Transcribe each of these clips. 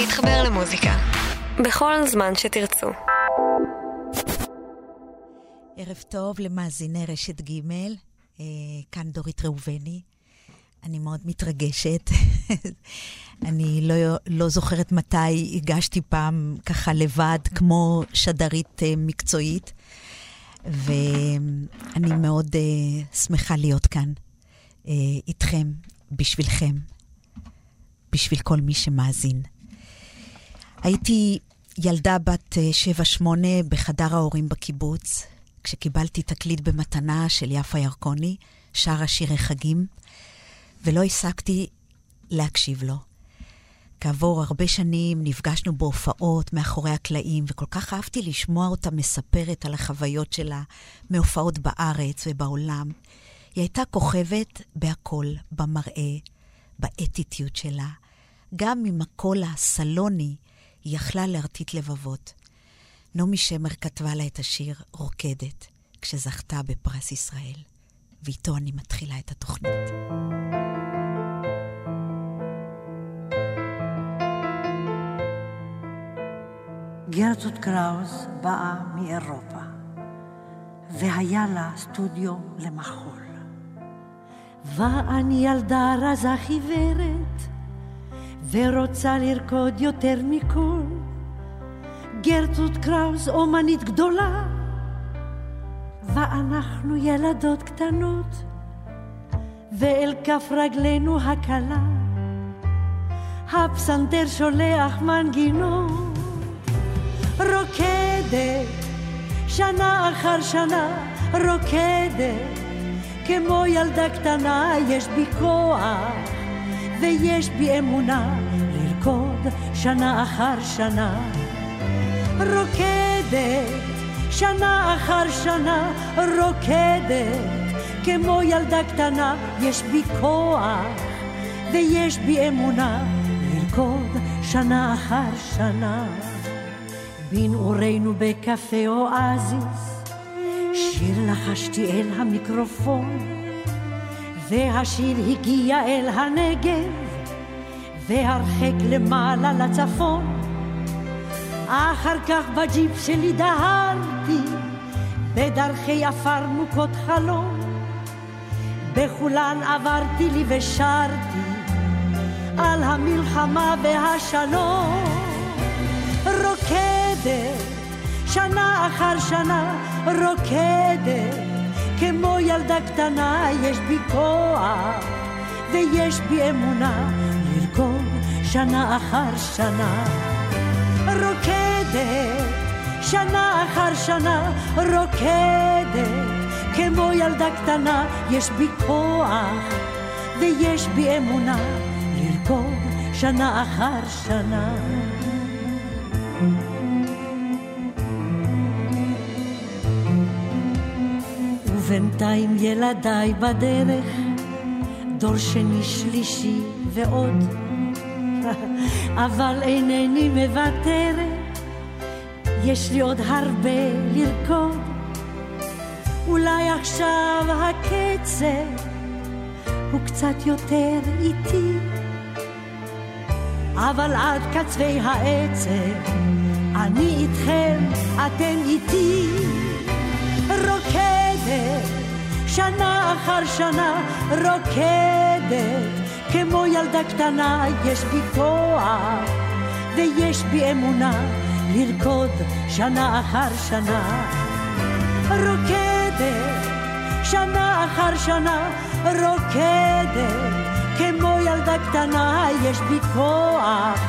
להתחבר למוזיקה. בכל זמן שתרצו. ערב טוב למאזיני רשת ג', אה, כאן דורית ראובני. אני מאוד מתרגשת. אני לא, לא זוכרת מתי הגשתי פעם ככה לבד, כמו שדרית אה, מקצועית, ואני מאוד uh, שמחה להיות כאן uh, איתכם, בשבילכם, בשביל כל מי שמאזין. הייתי ילדה בת שבע-שמונה בחדר ההורים בקיבוץ, כשקיבלתי תקליט במתנה של יפה ירקוני, שרה שירי חגים, ולא הפסקתי להקשיב לו. כעבור הרבה שנים נפגשנו בהופעות מאחורי הקלעים, וכל כך אהבתי לשמוע אותה מספרת על החוויות שלה מהופעות בארץ ובעולם. היא הייתה כוכבת בהכל, במראה, באטיטיות שלה. גם עם הקול הסלוני יכלה להרטיט לבבות. נעמי שמר כתבה לה את השיר רוקדת, כשזכתה בפרס ישראל, ואיתו אני מתחילה את התוכנית. גרטוד קראוס באה מאירופה, והיה לה סטודיו למחול. ואני ילדה רזה חיוורת, ורוצה לרקוד יותר מכל. גרטוד קראוס אומנית גדולה, ואנחנו ילדות קטנות, ואל כף רגלינו הקלה, הפסנתר שולח מנגינות. רוקדת, שנה אחר שנה. רוקדת, כמו ילדה קטנה יש בי כוח, ויש בי אמונה לרקוד שנה אחר שנה. רוקדת, שנה אחר שנה רוקדת, כמו ילדה קטנה יש בי כוח, ויש בי אמונה לרקוד שנה אחר שנה. בנעורינו בקפה אואזיס, שיר לחשתי אל המיקרופון, והשיר הגיע אל הנגב, והרחק למעלה לצפון. אחר כך בג'יפ שלי דהרתי, בדרכי עפר מוכות חלום. בכולן עברתי לי ושרתי על המלחמה והשלום. רוקדת, שנה אחר שנה רוקדת, כמו ילדה קטנה יש בי כוח, ויש בי אמונה לרקוד שנה אחר שנה. רוקדת, שנה אחר שנה רוקדת, כמו ילדה קטנה יש בי כוח, ויש בי אמונה לרקוד שנה אחר שנה. ובינתיים ילדיי בדרך, דור שני שלישי ועוד, אבל אינני מוותרת, יש לי עוד הרבה לרקוד. אולי עכשיו הקצב הוא קצת יותר איטי, אבל עד קצווי העצב אני איתכם, אתם איתי. רוקדת, שנה אחר שנה רוקדת, כמו ילדה קטנה יש בי כוח, ויש בי אמונה לרקוד שנה אחר שנה. רוקדת, שנה אחר שנה רוקדת, כמו ילדה קטנה יש בי כוח,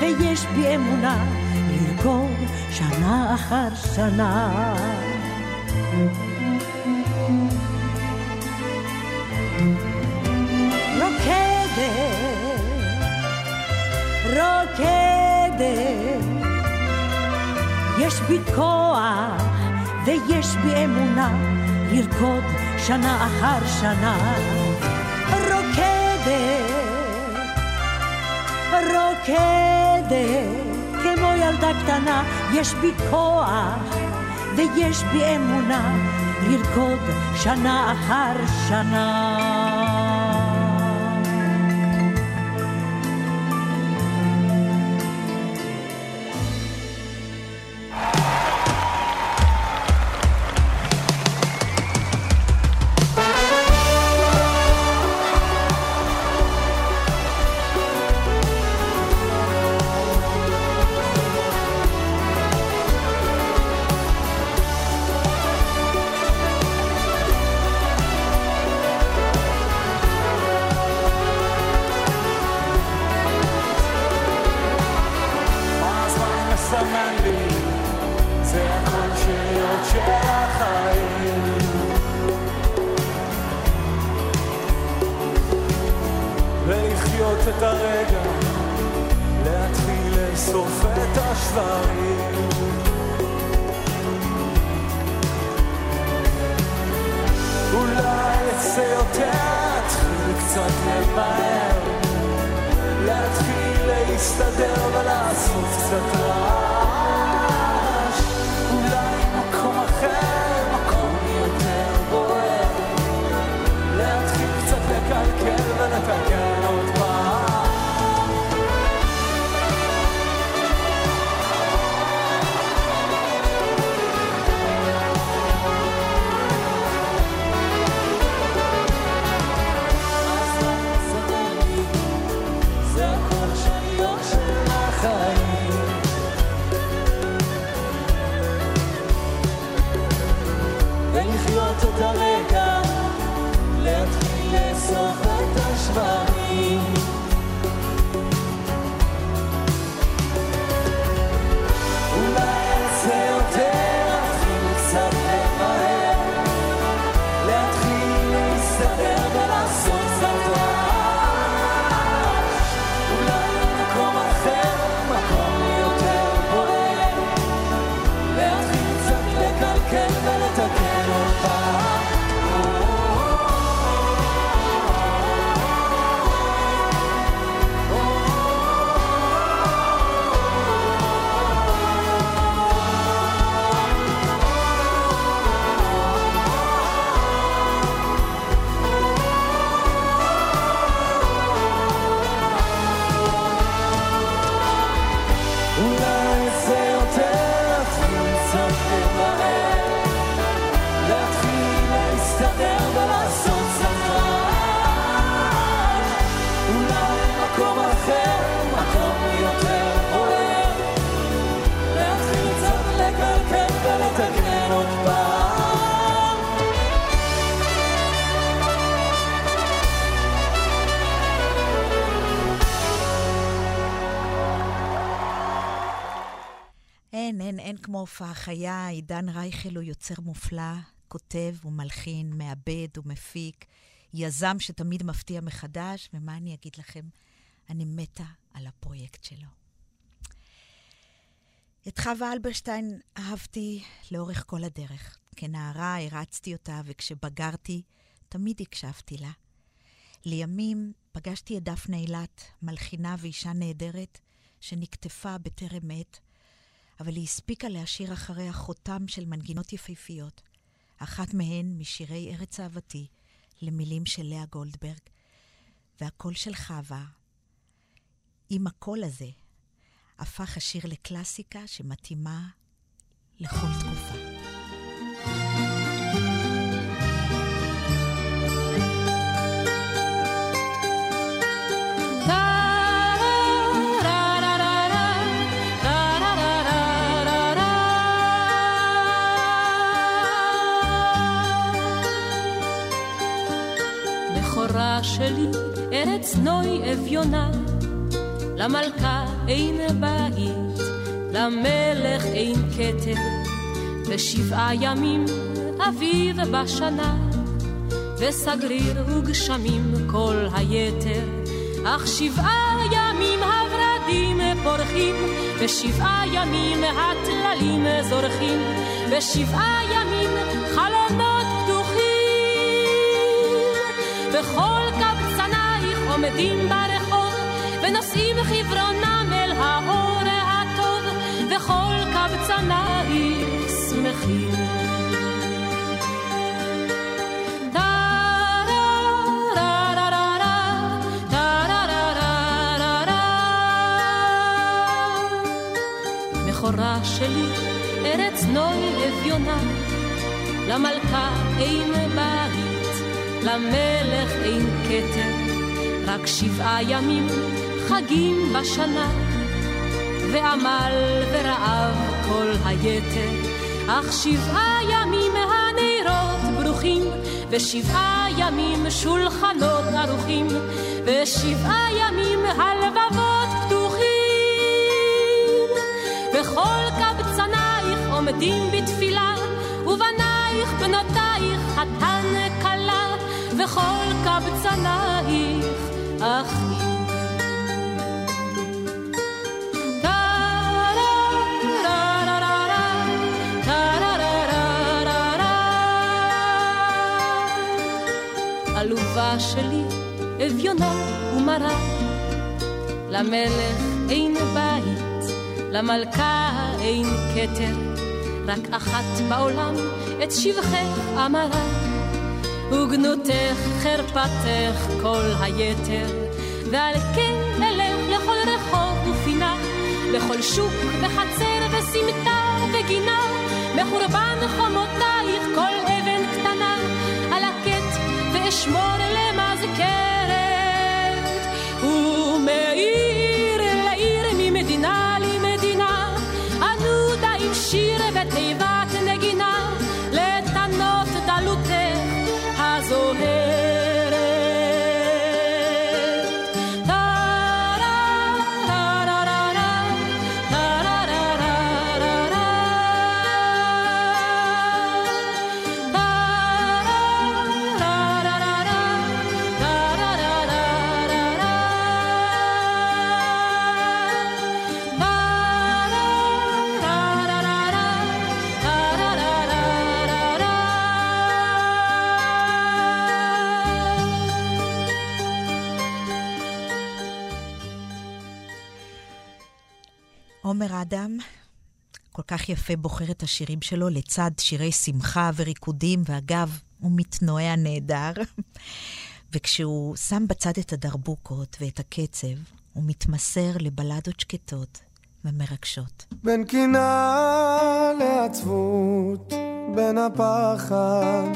ויש בי אמונה לרקוד שנה אחר שנה. רוקדת, רוקדת, יש בי כוח ויש בי אמונה לרקוד שנה אחר שנה. רוקדת, רוקדת, כמו ילדה קטנה, יש בי כוח ויש בי אמונה לרקוד שנה אחר שנה. כמו הופעה חיה. עידן רייכל הוא יוצר מופלא, כותב ומלחין, מעבד ומפיק, יזם שתמיד מפתיע מחדש, ומה אני אגיד לכם? אני מתה על הפרויקט שלו. את חווה אלברשטיין אהבתי לאורך כל הדרך. כנערה הרצתי אותה, וכשבגרתי, תמיד הקשבתי לה. לימים פגשתי את דפנה אילת, מלחינה ואישה נהדרת, שנקטפה בטרם עת, אבל היא הספיקה להשאיר אחריה חותם של מנגינות יפהפיות, אחת מהן משירי ארץ אהבתי, למילים של לאה גולדברג, והקול של חווה, עם הקול הזה, הפך השיר לקלאסיקה שמתאימה לכל תקופה. שלי, ארץ נוי אביונה, למלכה אין בית, למלך אין כתר, ושבעה ימים אביב בשנה, וסגריר וגשמים כל היתר, אך שבעה ימים הורדים פורחים, ושבעה ימים הטללים זורחים, ושבעה ימים חלונות פתוחים. קבצנייך עומדים ברחוב, ונושאים חברונם אל האור הטוב, וכל קבצנייך שמחים. בכורה שלי, ארץ נוי אביונה, למלכה אין בית, למלך אין כתר, רק שבעה ימים חגים בשנה, ועמל ורעב כל היתר, אך שבעה ימים הנרות ברוכים, ושבעה ימים שולחנות ערוכים, ושבעה ימים הלבבות פתוחים. וכל קבצנייך עומדים בתפילה, ובנייך בנותייך חתן כלה, וכל קבצנייך אחים. עלובה שלי, אביונה ומרה, למלך אין בית, למלכה אין כתר, רק אחת בעולם את שבחך אמרה. וגנותך חרפתך כל היתר, ועל כן אלך לכל רחוב ופינה, לכל שוק וחצר וסמטה וגינה, מחורבן חומותייך כל אבן קטנה, על הקט ואשמור. ומעיר עומר אדם, כל כך יפה בוחר את השירים שלו לצד שירי שמחה וריקודים, ואגב, הוא מתנועע נהדר. וכשהוא שם בצד את הדרבוקות ואת הקצב, הוא מתמסר לבלדות שקטות ומרגשות. בין קינה לעצבות, בין הפחד,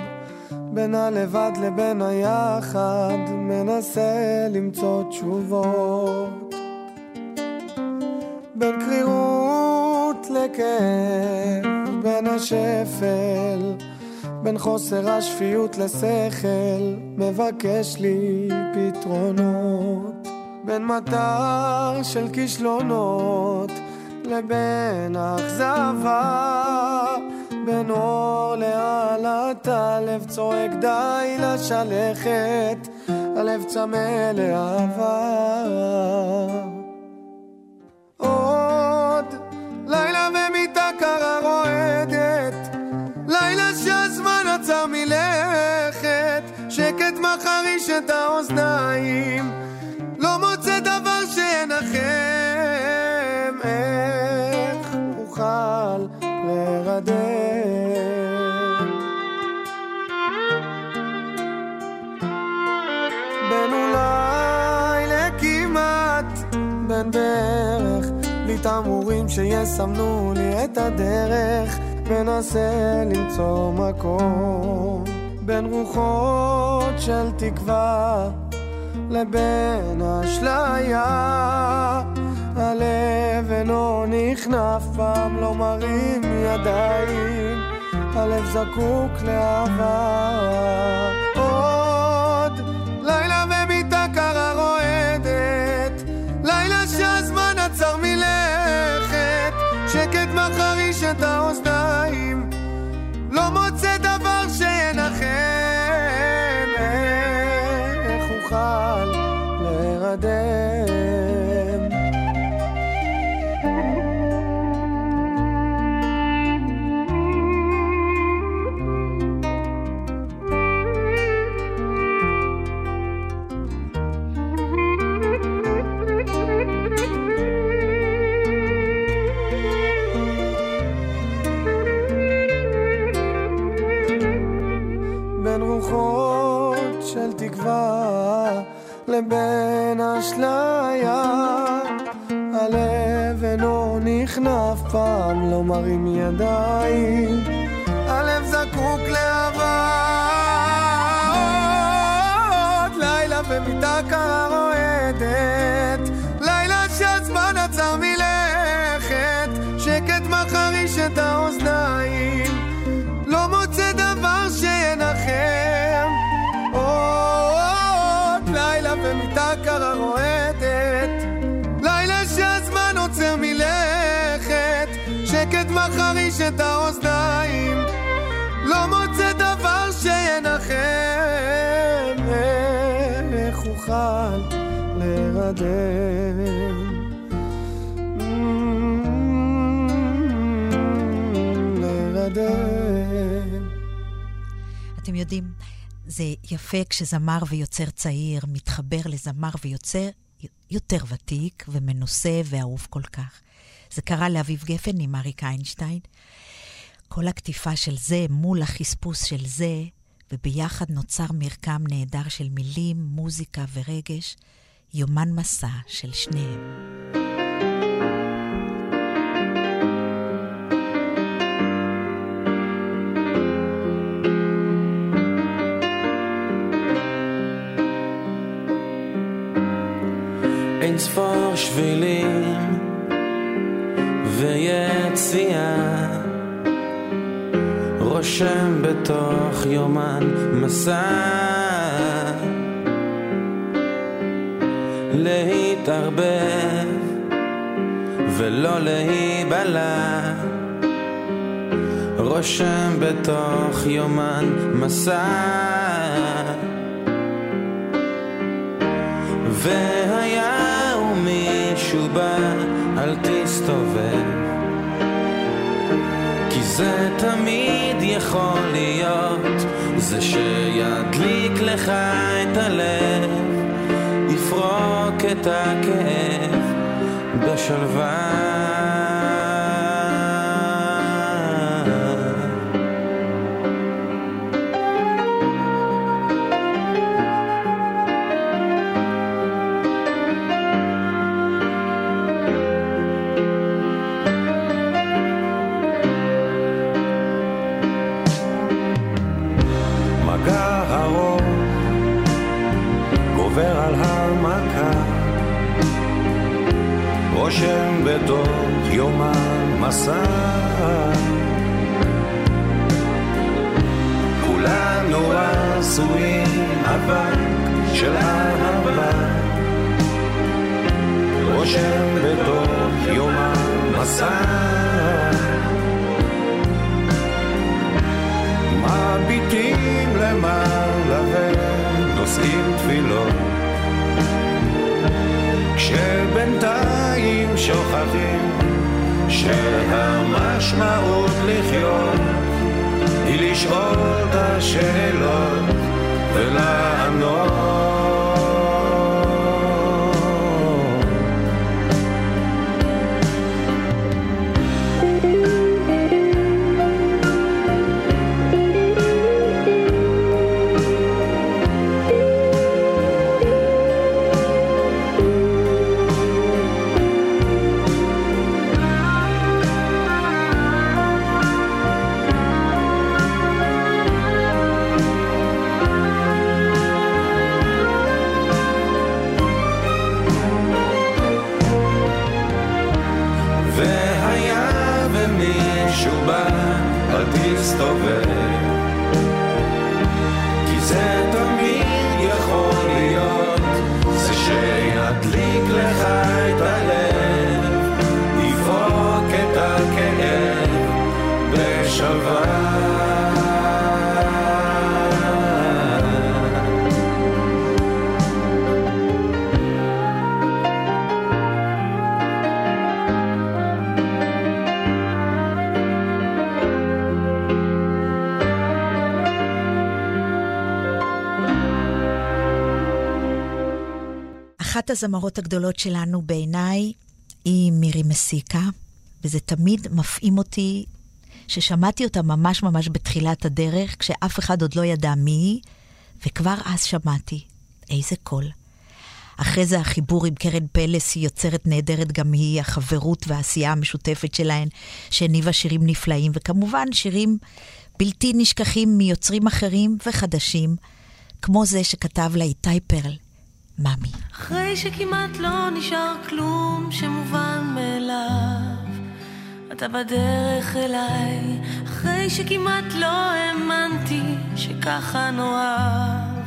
בין הלבד לבין היחד, מנסה למצוא תשובות. בין קרירות לכאב, בין השפל, בין חוסר השפיות לשכל, מבקש לי פתרונות. בין מטר של כישלונות לבין אכזבה, בין אור לעלת הלב צועק די לשלכת, הלב צמא לאהבה. לילה ומיטה קרה רועדת, לילה שהזמן עצר מלכת, שקט מחריש את האוזניים, לא מוצא דבר שינחם, איך אוכל להירדם. תמרורים שיסמנו לי את הדרך, מנסה למצוא מקום בין רוחות של תקווה לבין אשליה. הלב אינו נכנע, אף פעם לא מרים ידיים, הלב זקוק לאהבה. לבין אשליה. הלב אינו נכנע, אף פעם לא מרים ידיים. אתם יודעים, זה יפה כשזמר ויוצר צעיר מתחבר לזמר ויוצר יותר ותיק ומנוסה ואהוב כל כך. זה קרה לאביב גפן עם אריק איינשטיין. כל הקטיפה של זה מול החספוס של זה, וביחד נוצר מרקם נהדר של מילים, מוזיקה ורגש, יומן מסע של שניהם. אין ספור שבילים ויציאה רושם בתוך יומן מסע להתערבב ולא להיבלע. רושם בתוך יומן מסע. והיה ומישהו בא אל תסתובב. כי זה תמיד יכול להיות זה שידליק לך את הלב יפרוק את הכאב בשלווה רושם בתוך יומן מסע כולנו עשויים אבק של אהבה. רושם בתוך יומן מסע מביטים למעלה ונושאים תפילות. כשבינתיים שוכחים שהמשמעות לחיות היא לשאול את השאלות ולענות הזמרות הגדולות שלנו בעיניי היא מירי מסיקה, וזה תמיד מפעים אותי ששמעתי אותה ממש ממש בתחילת הדרך, כשאף אחד עוד לא ידע מי היא, וכבר אז שמעתי איזה קול. אחרי זה החיבור עם קרן פלס היא יוצרת נהדרת גם היא, החברות והעשייה המשותפת שלהן, שהניבה שירים נפלאים, וכמובן שירים בלתי נשכחים מיוצרים אחרים וחדשים, כמו זה שכתב לה איתי פרל, מאמי. אחרי שכמעט לא נשאר כלום שמובן מאליו, אתה בדרך אליי, אחרי שכמעט לא האמנתי שככה נאהב,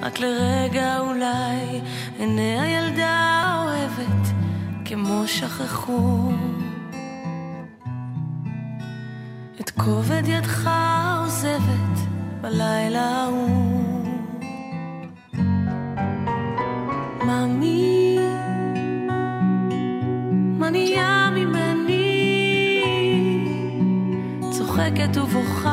רק לרגע אולי עיני הילדה האוהבת כמו שכחו. את כובד ידך עוזבת בלילה ההוא. מאמי, מה נהיה ממני? צוחקת ובוכה,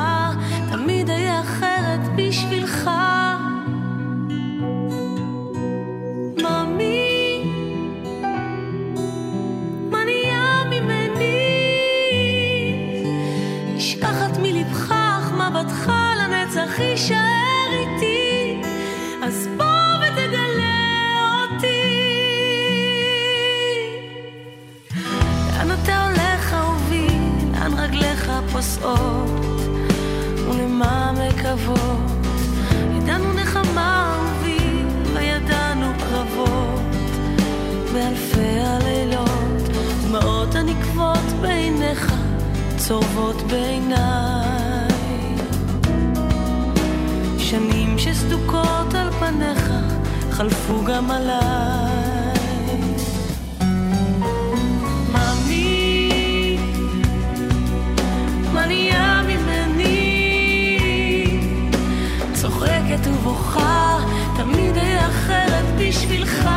ולמה מקוות, ידענו נחמה וידענו קרבות, באלפי הלילות, דמעות הנקבות בעיניך, צורבות בעיניי. שנים שסדוקות על פניך, חלפו גם עליי. צוחקת ובוכה, תמיד אהיה אחרת בשבילך.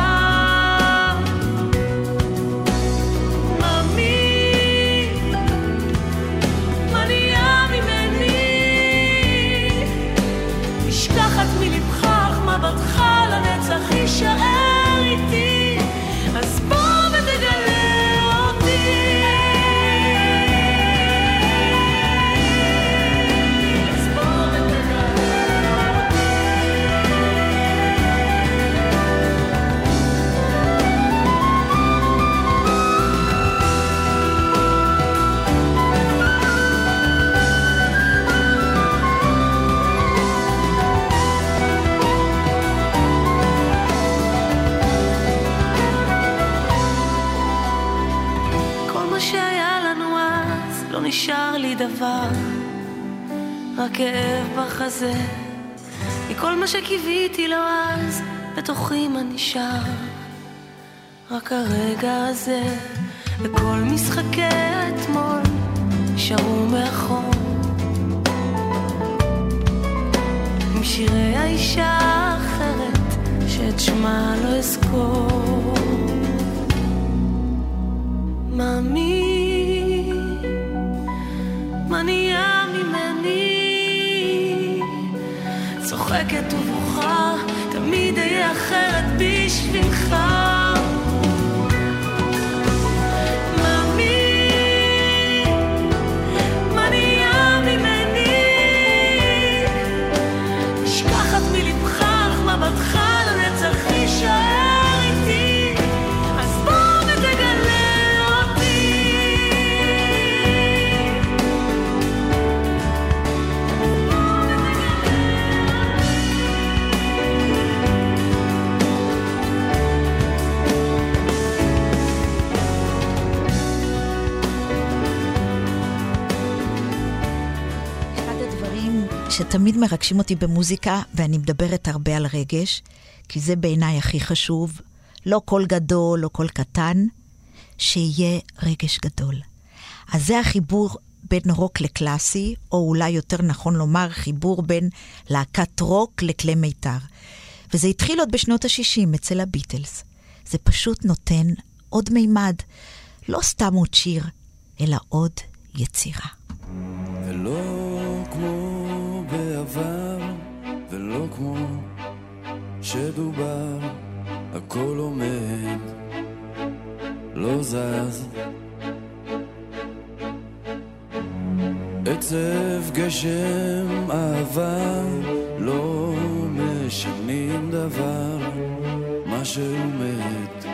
בחזה. מכל מה שקיוויתי לו אז, בתוכי מה נשאר? רק הרגע הזה, וכל משחקי האתמול נשארו מאחור. עם שירי האישה האחרת, שאת שמה לא אזכור. מאמי, מה נהיה צוחקת ובוכה, תמיד אהיה אחרת בשבילך. שתמיד מרגשים אותי במוזיקה, ואני מדברת הרבה על רגש, כי זה בעיניי הכי חשוב, לא קול גדול, לא קול קטן, שיהיה רגש גדול. אז זה החיבור בין רוק לקלאסי, או אולי יותר נכון לומר, חיבור בין להקת רוק לכלי מיתר. וזה התחיל עוד בשנות ה-60 אצל הביטלס. זה פשוט נותן עוד מימד, לא סתם עוד שיר, אלא עוד יצירה. ולא בעבר, ולא כמו שדובר, הכל עומד, לא זז. עצב, גשם, אהבה, לא משנים דבר, מה שהוא מת,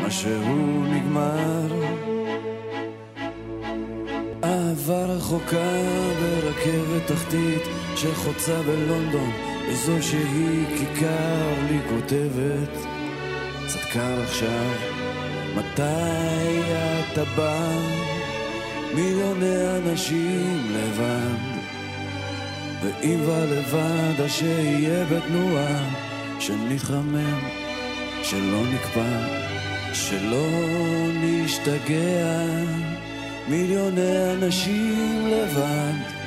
מה שהוא נגמר. אהבה רחוקה ברכבת תחתית שחוצה בלונדון איזו שהיא כיכר לי כותבת. קר עכשיו מתי אתה בא? מיליוני אנשים לבד. ואם ולבד אז שיהיה בתנועה שנתחמם שלא נקפא שלא נשתגע. מיליוני אנשים לבד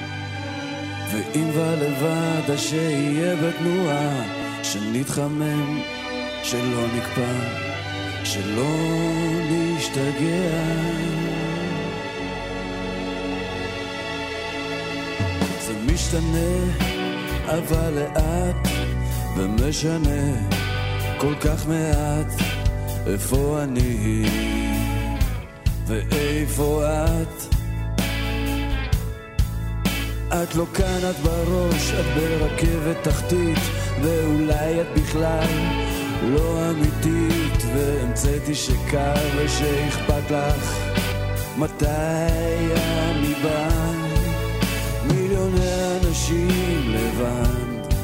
ואם ולבד אז שיהיה בתנועה שנתחמם, שלא נקפא, שלא נשתגע. זה משתנה אבל לאט ומשנה כל כך מעט איפה אני ואיפה את את לא כאן, את בראש, את ברכבת תחתית, ואולי את בכלל לא אמיתית, והמצאתי שקר ושאכפת לך מתי אני בא. מיליוני אנשים לבד,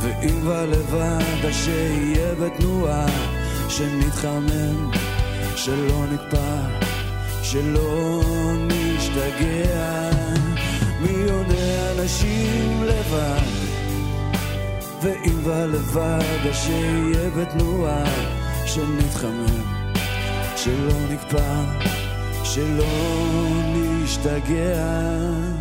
ואם כבר לבד, אז שיהיה בתנועה, שנתחמם, שלא נקפא, שלא נשתגע. מיליוני אנשים לבד, ואם כבר לבד, אז שיהיה בתנועה, שנתחמם, שלא נקפא, שלא נשתגע.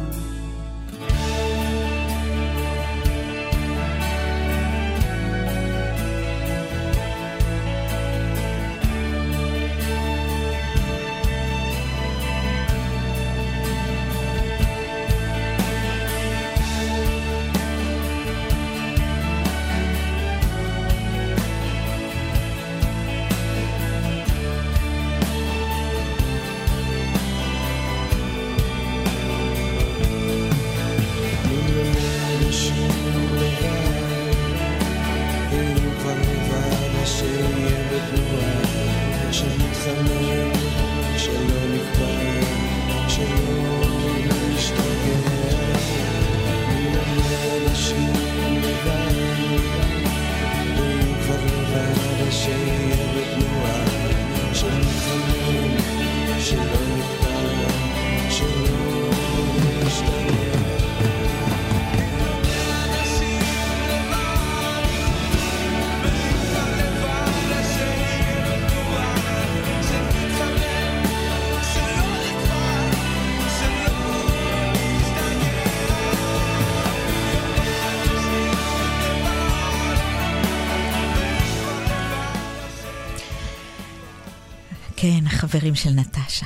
החברים של נטשה.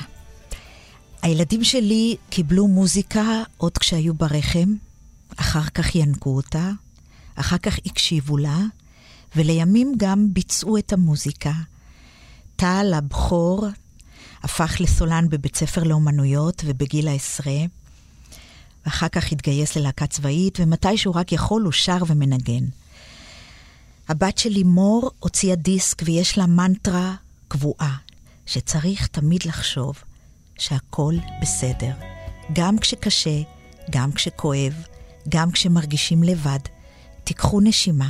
הילדים שלי קיבלו מוזיקה עוד כשהיו ברחם, אחר כך ינקו אותה, אחר כך הקשיבו לה, ולימים גם ביצעו את המוזיקה. טל הבכור הפך לסולן בבית ספר לאומנויות ובגיל העשרה, ואחר כך התגייס ללהקה צבאית, ומתי שהוא רק יכול הוא שר ומנגן. הבת שלי מור הוציאה דיסק ויש לה מנטרה קבועה, שצריך תמיד לחשוב שהכל בסדר. גם כשקשה, גם כשכואב, גם כשמרגישים לבד. תיקחו נשימה,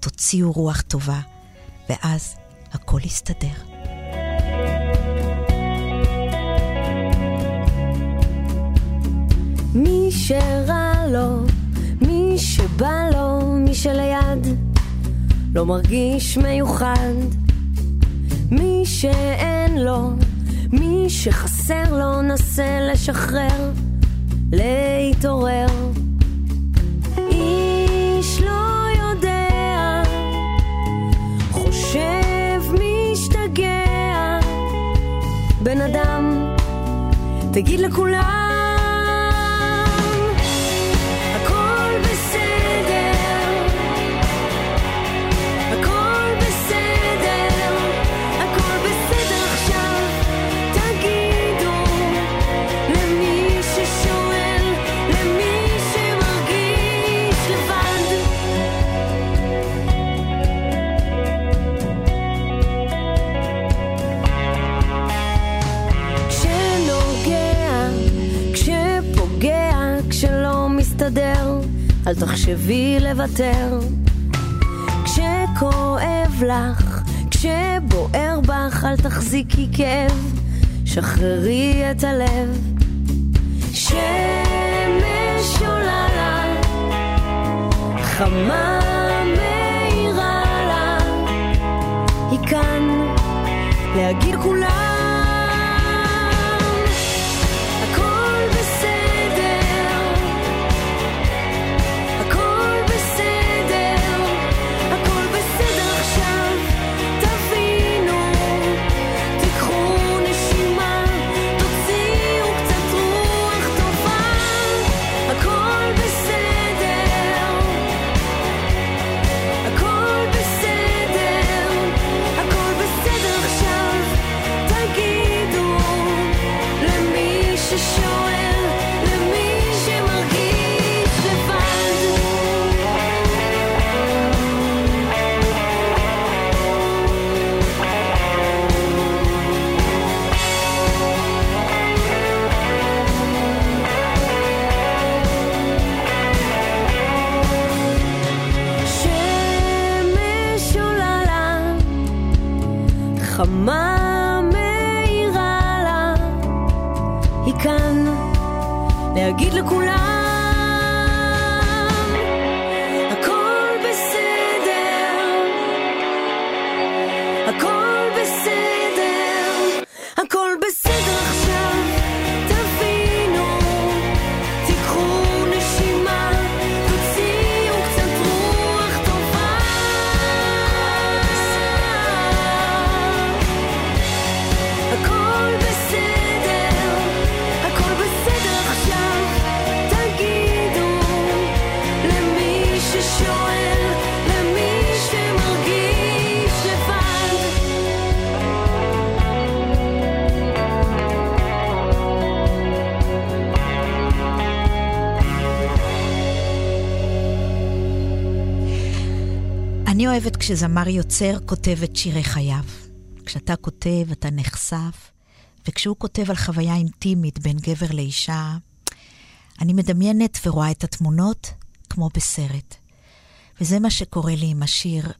תוציאו רוח טובה, ואז הכל יסתדר. מי שרע לו, מי שבא לו, מי שליד, לא מרגיש מיוחד. מי שאין לו, מי שחסר לו, נסה לשחרר, להתעורר. איש לא יודע, חושב, משתגע. בן אדם, תגיד לכולם אל תחשבי לוותר. כשכואב לך, כשבוער בך, אל תחזיקי כאב, שחררי את הלב. שמש עולה לה, חמה מאירה לה, היא כאן להגיד לכולם כשזמר יוצר כותב את שירי חייו. כשאתה כותב, אתה נחשף, וכשהוא כותב על חוויה אינטימית בין גבר לאישה, אני מדמיינת ורואה את התמונות כמו בסרט. וזה מה שקורה לי עם השיר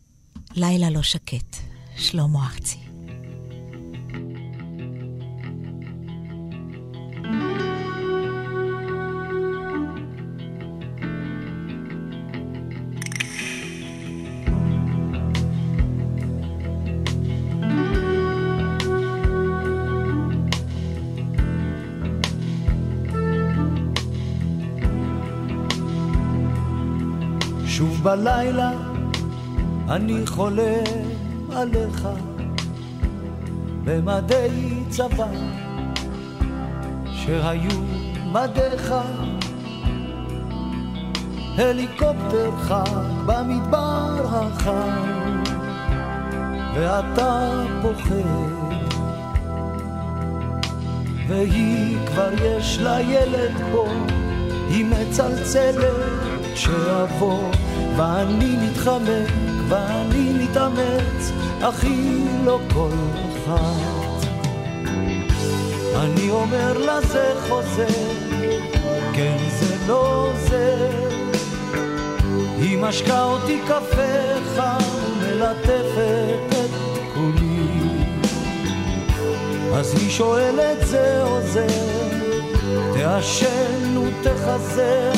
לילה לא שקט, שלמה ארצי. בלילה אני חולם עליך. במדי צבא שהיו מדיך. הליקופטר חג במדבר החם ואתה פוחד והיא כבר יש לה ילד פה היא מצלצלת שאבוא ואני מתחמק ואני מתאמץ אך היא לא אחת. אני אומר לה זה חוזר. כן זה לא זה היא משקה אותי קפה חם ומלטפת את כולי. אז היא שואלת זה או זה תעשן ותחזר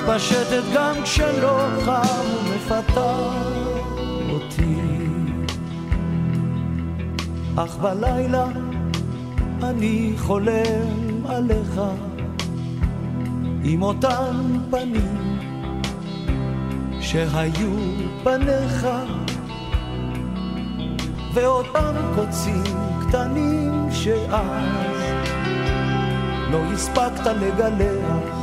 מתפשטת גם כשלא חם ומפתה אותי. אך בלילה אני חולם עליך עם אותן פנים שהיו פניך. ואותם קוצים קטנים שאז לא הספקת לגלח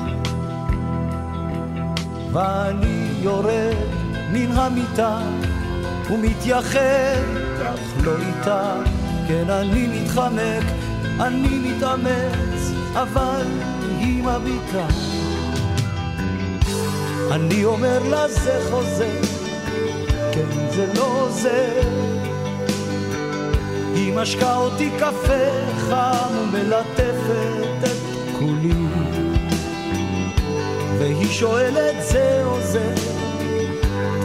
ואני יורד מן המיטה ומתייחד, אך לא איתה. כן, אני מתחמק, אני מתאמץ, אבל היא מביטה. אני אומר לה זה חוזר, כן, זה לא זה. היא משקה אותי קפה חם ומלטפת את כולי. והיא שואלת זה או זה,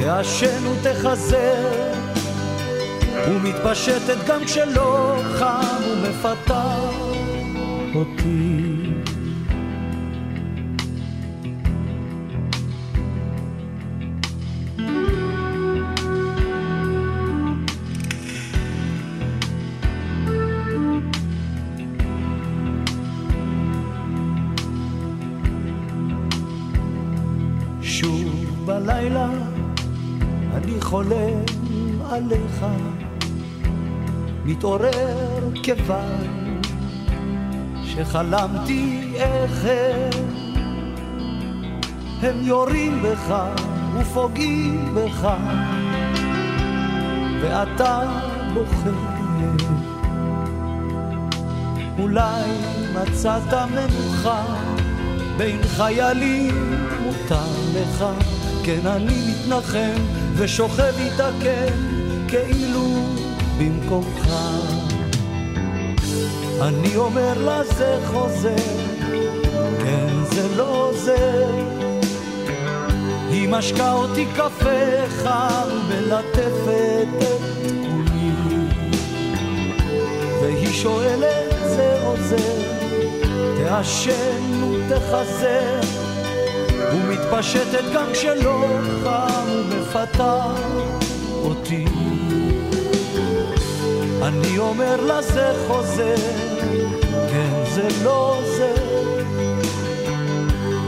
תעשן ותחזר, ומתפשטת גם כשלא חם ומפתה אותי. מתעורר כיוון שחלמתי איך הם, הם יורים בך ופוגעים בך, ואתה בוכה. אולי מצאת מנוחה בין חיילים מותר לך, כן אני מתנחם ושוכב איתה כן, כאילו במקומך. אני אומר לה זה חוזר, כן זה לא עוזר. היא משקה אותי קפה חם מלטפת את כולי. והיא שואלת זה עוזר, תעשן ותחזר. ומתפשטת גם כשלא חם ומפתה אותי. אני אומר לה זה חוזר, כן זה לא עוזר.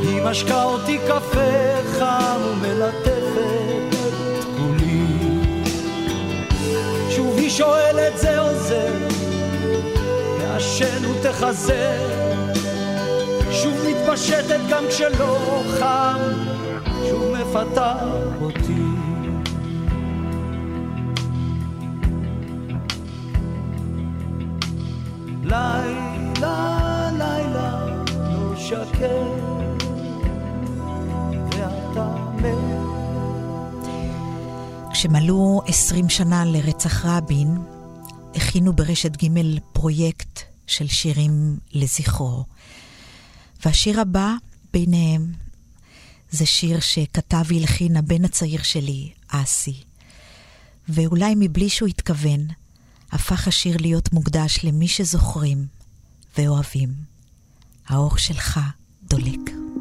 היא משקה אותי קפה חם ומלטפת כולי. שוב היא שואלת זה עוזר, תעשן ותחזר. שוב מתפשטת גם כשלא חם, שוב מפתה אותי. לילה, לילה, לא שקט, ואתה מת. כשמלאו 20 שנה לרצח רבין, הכינו ברשת ג' פרויקט של שירים לזכרו. והשיר הבא ביניהם זה שיר שכתב והלחין הבן הצעיר שלי, אסי. ואולי מבלי שהוא התכוון, הפך השיר להיות מוקדש למי שזוכרים ואוהבים. האור שלך דולק.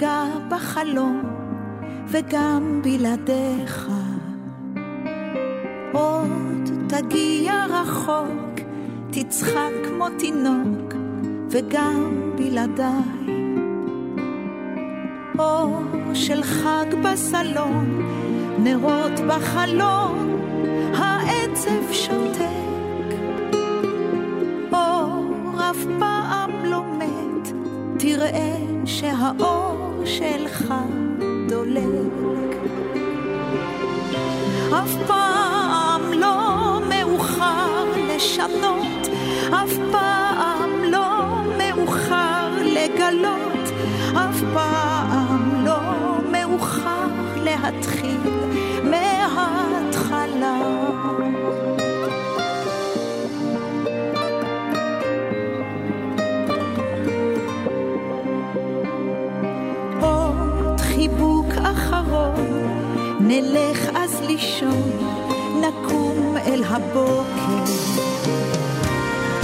אגע בחלום, וגם בלעדיך. עוד תגיע רחוק, תצחק כמו תינוק, וגם בלעדיי. אור של חג בסלון, נרות בחלון, העצב שותק. אור אף פעם לא מת, תראה שהאור שלך דולק. אף פעם לא מאוחר לשנות, אף פעם לא מאוחר לגלות, אף פעם לא מאוחר להתחיל נלך אז לישון, נקום אל הבוקר.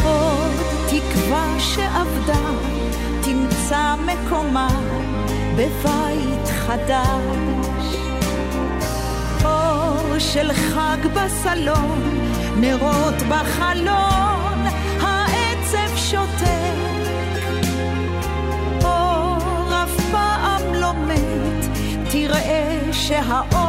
עוד תקווה שאבדה, תמצא מקומה בבית חדש. אור של חג בסלון, נרות בחלון, העצב שותק. אור אף פעם לא תראה שהאור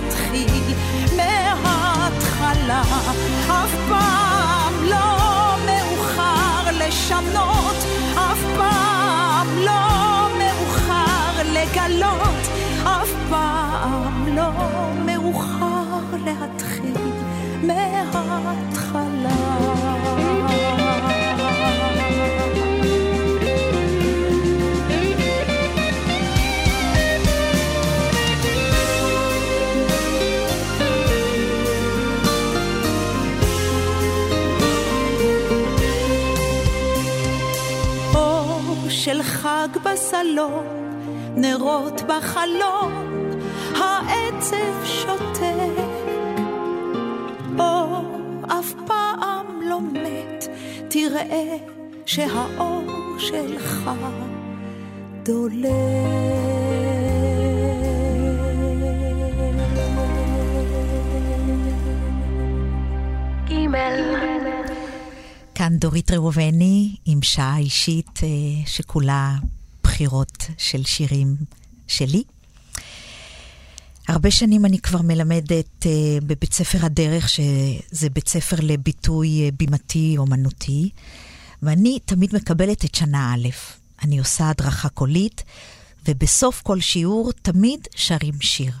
להתחיל מההתחלה, אף פעם לא מאוחר לשנות, אף פעם לא מאוחר לגלות, לא מאוחר להתחיל מההתחלה. של חג בסלון, נרות בחלון, תראה שהאור שלך דולק. כאן דורית ראובני עם שעה אישית אה, שכולה בחירות של שירים שלי. הרבה שנים אני כבר מלמדת אה, בבית ספר הדרך, שזה בית ספר לביטוי אה, בימתי אומנותי, ואני תמיד מקבלת את שנה א'. אני עושה הדרכה קולית, ובסוף כל שיעור תמיד שרים שיר.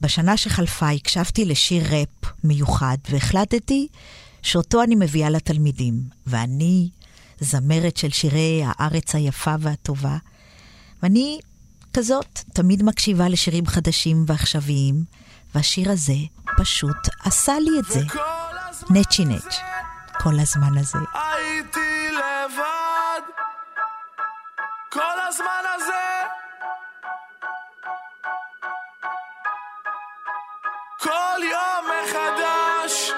בשנה שחלפה הקשבתי לשיר ראפ מיוחד, והחלטתי שאותו אני מביאה לתלמידים. ואני זמרת של שירי הארץ היפה והטובה, ואני כזאת, תמיד מקשיבה לשירים חדשים ועכשוויים, והשיר הזה פשוט עשה לי את זה. נצ'י נצ', כל הזמן הזה. הייתי לבד כל הזמן הזה כל יום מחדש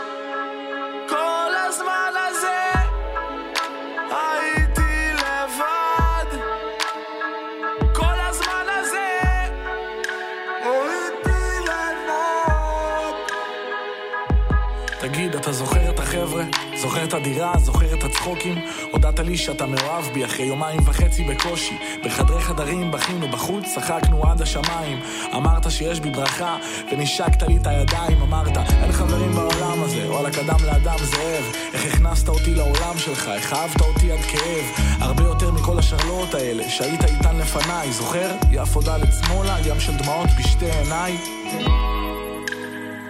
תגיד, אתה זוכר את החבר'ה? זוכר את הדירה? זוכר את הצחוקים? הודעת לי שאתה מאוהב בי אחרי יומיים וחצי בקושי. בחדרי חדרים בכינו בחוץ, צחקנו עד השמיים. אמרת שיש בי ברכה, ונשקת לי את הידיים. אמרת, אין חברים בעולם הזה, וואלה קדם לאדם זאב. איך הכנסת אותי לעולם שלך, איך אהבת אותי עד כאב. הרבה יותר מכל השרלואות האלה, שהיית איתן לפניי. זוכר? יפו ד' שמאלה, ים של דמעות בשתי עיניי.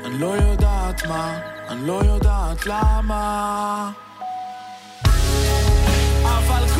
אני לא יודעת מה, אני לא יודעת למה אבל כל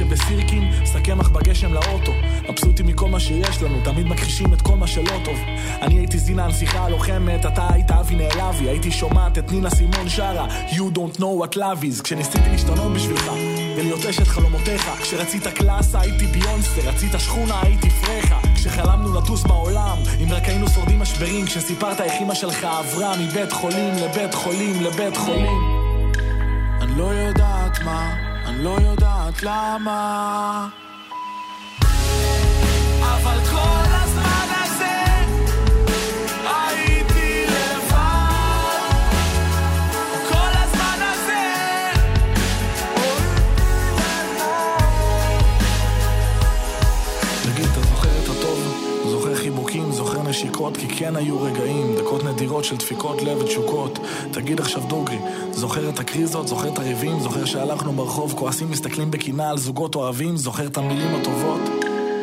על הדשא בסירקין, סכמח בגשם לאוטו. מבסוטים מכל מה שיש לנו, תמיד מכחישים את כל מה שלא טוב. אני הייתי זינה הנסיכה הלוחמת, אתה היית אבי נעלבי, הייתי שומעת את נינה סימון שרה, You don't know what love is, כשניסיתי להשתנות בשבילך, ולהיות אשת חלומותיך. כשרצית קלאסה הייתי ביונסה, רצית שכונה הייתי פרחה. כשחלמנו לטוס בעולם, אם רק היינו שורדים משברים, כשסיפרת איך אמא שלך עברה מבית חולים לבית חולים לבית חולים. אני לא יודעת מה, אני לא יודעת למה. אבל כל נשיקות, כי כן היו רגעים, דקות נדירות של דפיקות לב ותשוקות. תגיד עכשיו דוגרי, זוכר את הקריזות, זוכר את הריבים, זוכר שהלכנו ברחוב, כועסים, מסתכלים בקנאה על זוגות אוהבים, זוכר את המילים הטובות?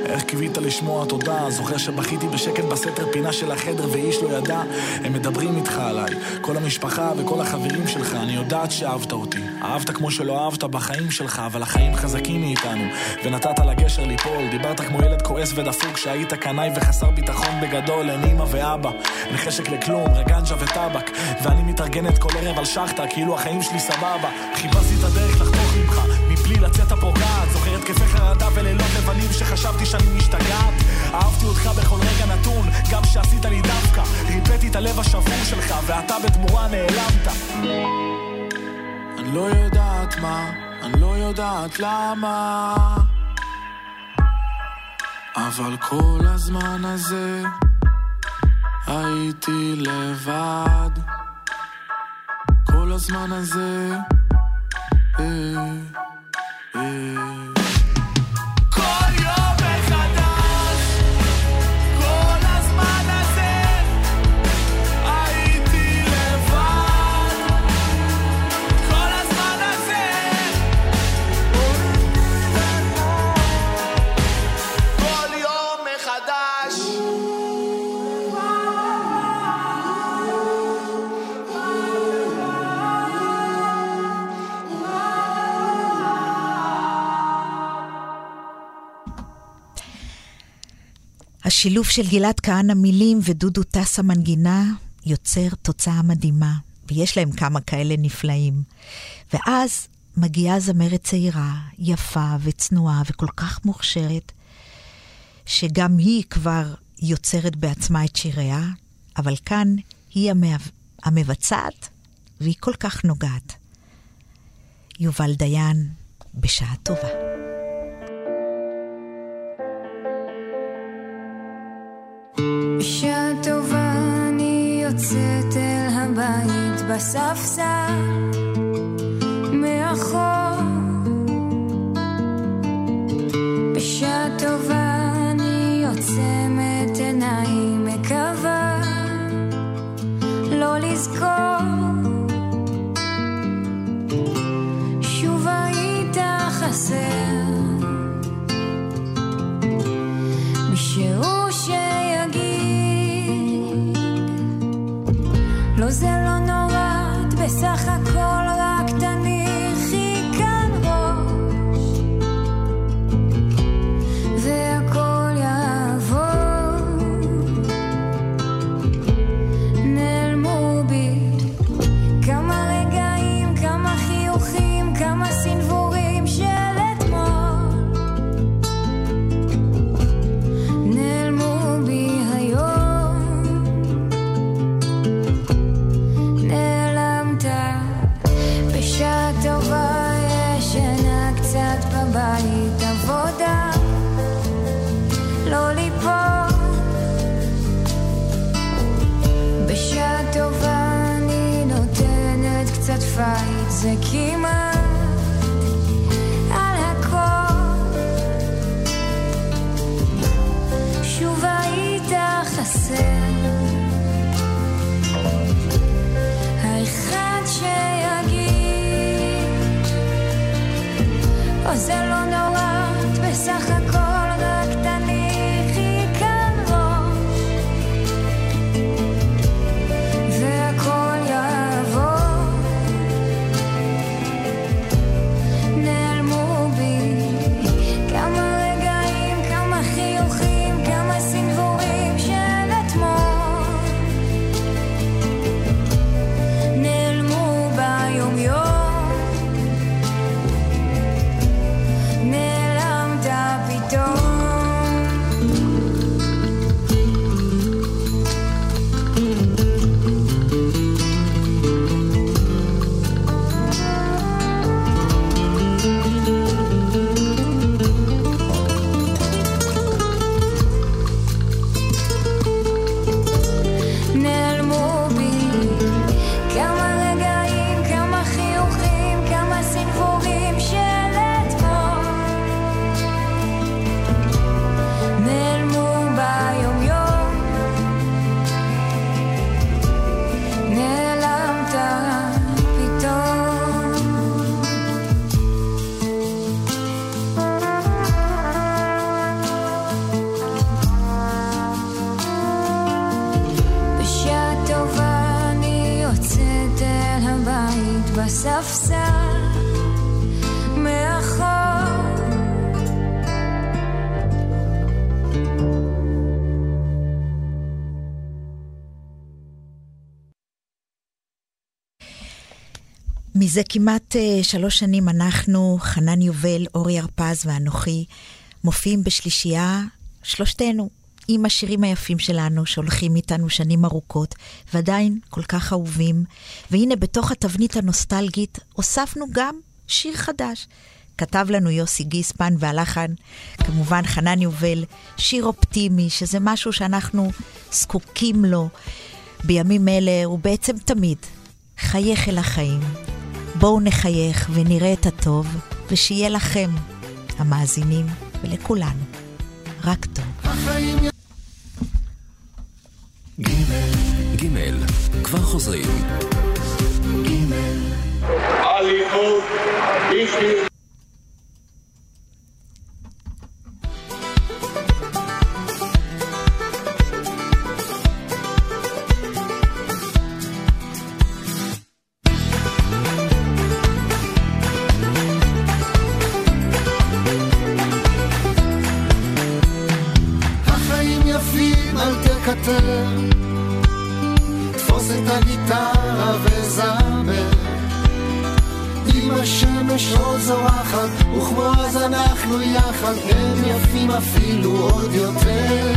איך קיווית לשמוע תודה? זוכר שבכיתי בשקט בסתר פינה של החדר ואיש לא ידע? הם מדברים איתך עליי, כל המשפחה וכל החברים שלך, אני יודעת שאהבת אותי. אהבת כמו שלא אהבת בחיים שלך, אבל החיים חזקים מאיתנו. ונתת לגשר ליפול, דיברת כמו ילד כועס ודפוק, שהיית קנאי וחסר ביטחון בגדול, אין אמא ואבא. אין חשק לכלום, רגנג'ה וטבק. ואני מתארגנת כל ערב על שחטה, כאילו החיים שלי סבבה. חיפשתי את הדרך לחתוך ממך, מבלי לצאת הפוגעת. התקפי חרדה ולילות לבנים שחשבתי שאני משתגעת. אהבתי אותך בכל רגע נתון, גם שעשית לי דווקא. ריפאתי את הלב השבור שלך, ואתה בתמורה נעלמת. אני לא יודעת מה, אני לא יודעת למה אבל כל הזמן הזה הייתי לבד כל הזמן הזה אה, אה. השילוב של גלעד כהנא מילים ודודו טסה מנגינה יוצר תוצאה מדהימה, ויש להם כמה כאלה נפלאים. ואז מגיעה זמרת צעירה, יפה וצנועה וכל כך מוכשרת, שגם היא כבר יוצרת בעצמה את שיריה, אבל כאן היא המב... המבצעת, והיא כל כך נוגעת. יובל דיין, בשעה טובה. myself sad מזה כמעט uh, שלוש שנים אנחנו, חנן יובל, אורי הרפז ואנוכי, מופיעים בשלישייה, שלושתנו, עם השירים היפים שלנו, שהולכים איתנו שנים ארוכות, ועדיין כל כך אהובים. והנה, בתוך התבנית הנוסטלגית, הוספנו גם שיר חדש. כתב לנו יוסי גיספן והלחן, כמובן חנן יובל, שיר אופטימי, שזה משהו שאנחנו זקוקים לו בימים אלה, ובעצם תמיד. חייך אל החיים. בואו נחייך ונראה את הטוב, ושיהיה לכם, המאזינים, ולכולנו, רק טוב. ג' כבר חוזרים. אלימות בלתי תקטר. תפוס את הגיטרה וזמר. אם השמש עוד זורחת, וכמו אז אנחנו יחד, הם יפים אפילו עוד יותר.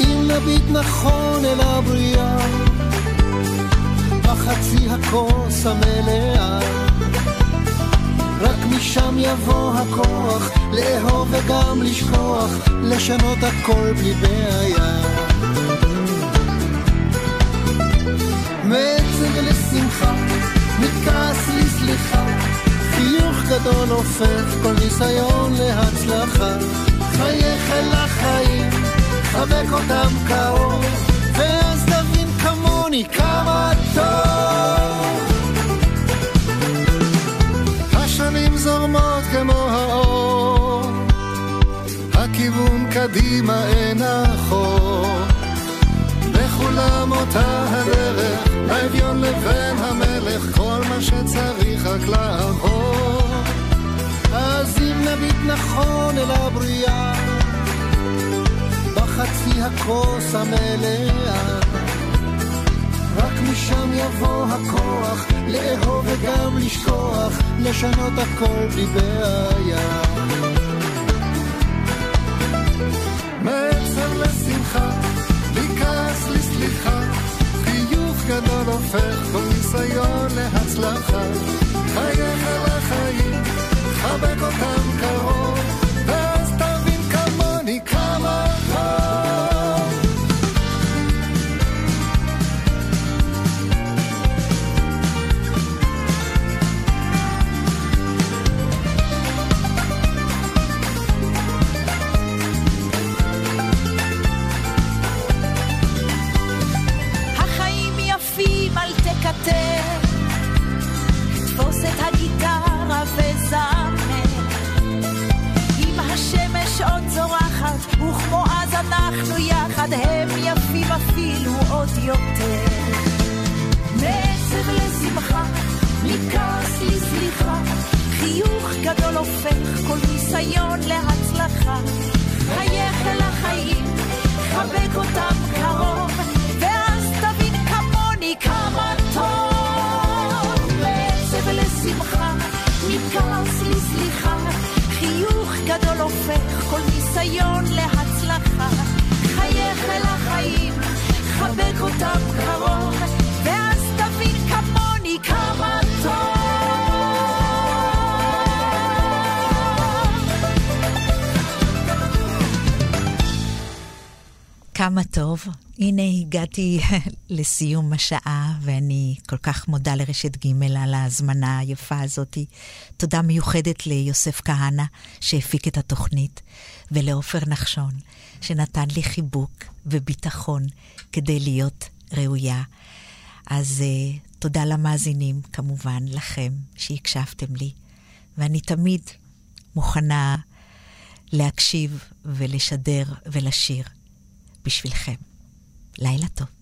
אם נביט נכון אל הבריאה, בחצי הכוס המלאה, רק משם יבוא הכוח, לאהוב וגם לשכוח, לשנות הכל בלי בעיה. מעצב לשמחה, מכעס לסליחה, חיוך גדול הופך כל ניסיון להצלחה. חייך אל החיים, חבק אותם קרוב, ואז תבין כמוני כמה טוב. כמו האור, הכיוון קדימה אין אחור. בכולם אותה הדרך, האביון לבין המלך, כל מה שצריך רק לעבור. אז אם נביט נכון אל הבריאה, בחצי הכוס המלאה, רק משם יבוא הכוח, לאהוב וגם לשכוח, לשנות הכל בלי בעיה. מעצם לשמחה, מכעס לסליחה, חיוך גדול הופך כל ניסיון להצלחה. חייך לחיים, חבק אותם קרוב, טוב. הנה הגעתי לסיום השעה, ואני כל כך מודה לרשת ג' על ההזמנה היפה הזאת. תודה מיוחדת ליוסף כהנא, שהפיק את התוכנית, ולעופר נחשון, שנתן לי חיבוק וביטחון כדי להיות ראויה. אז uh, תודה למאזינים, כמובן, לכם שהקשבתם לי, ואני תמיד מוכנה להקשיב ולשדר ולשיר בשבילכם. לילה טוב.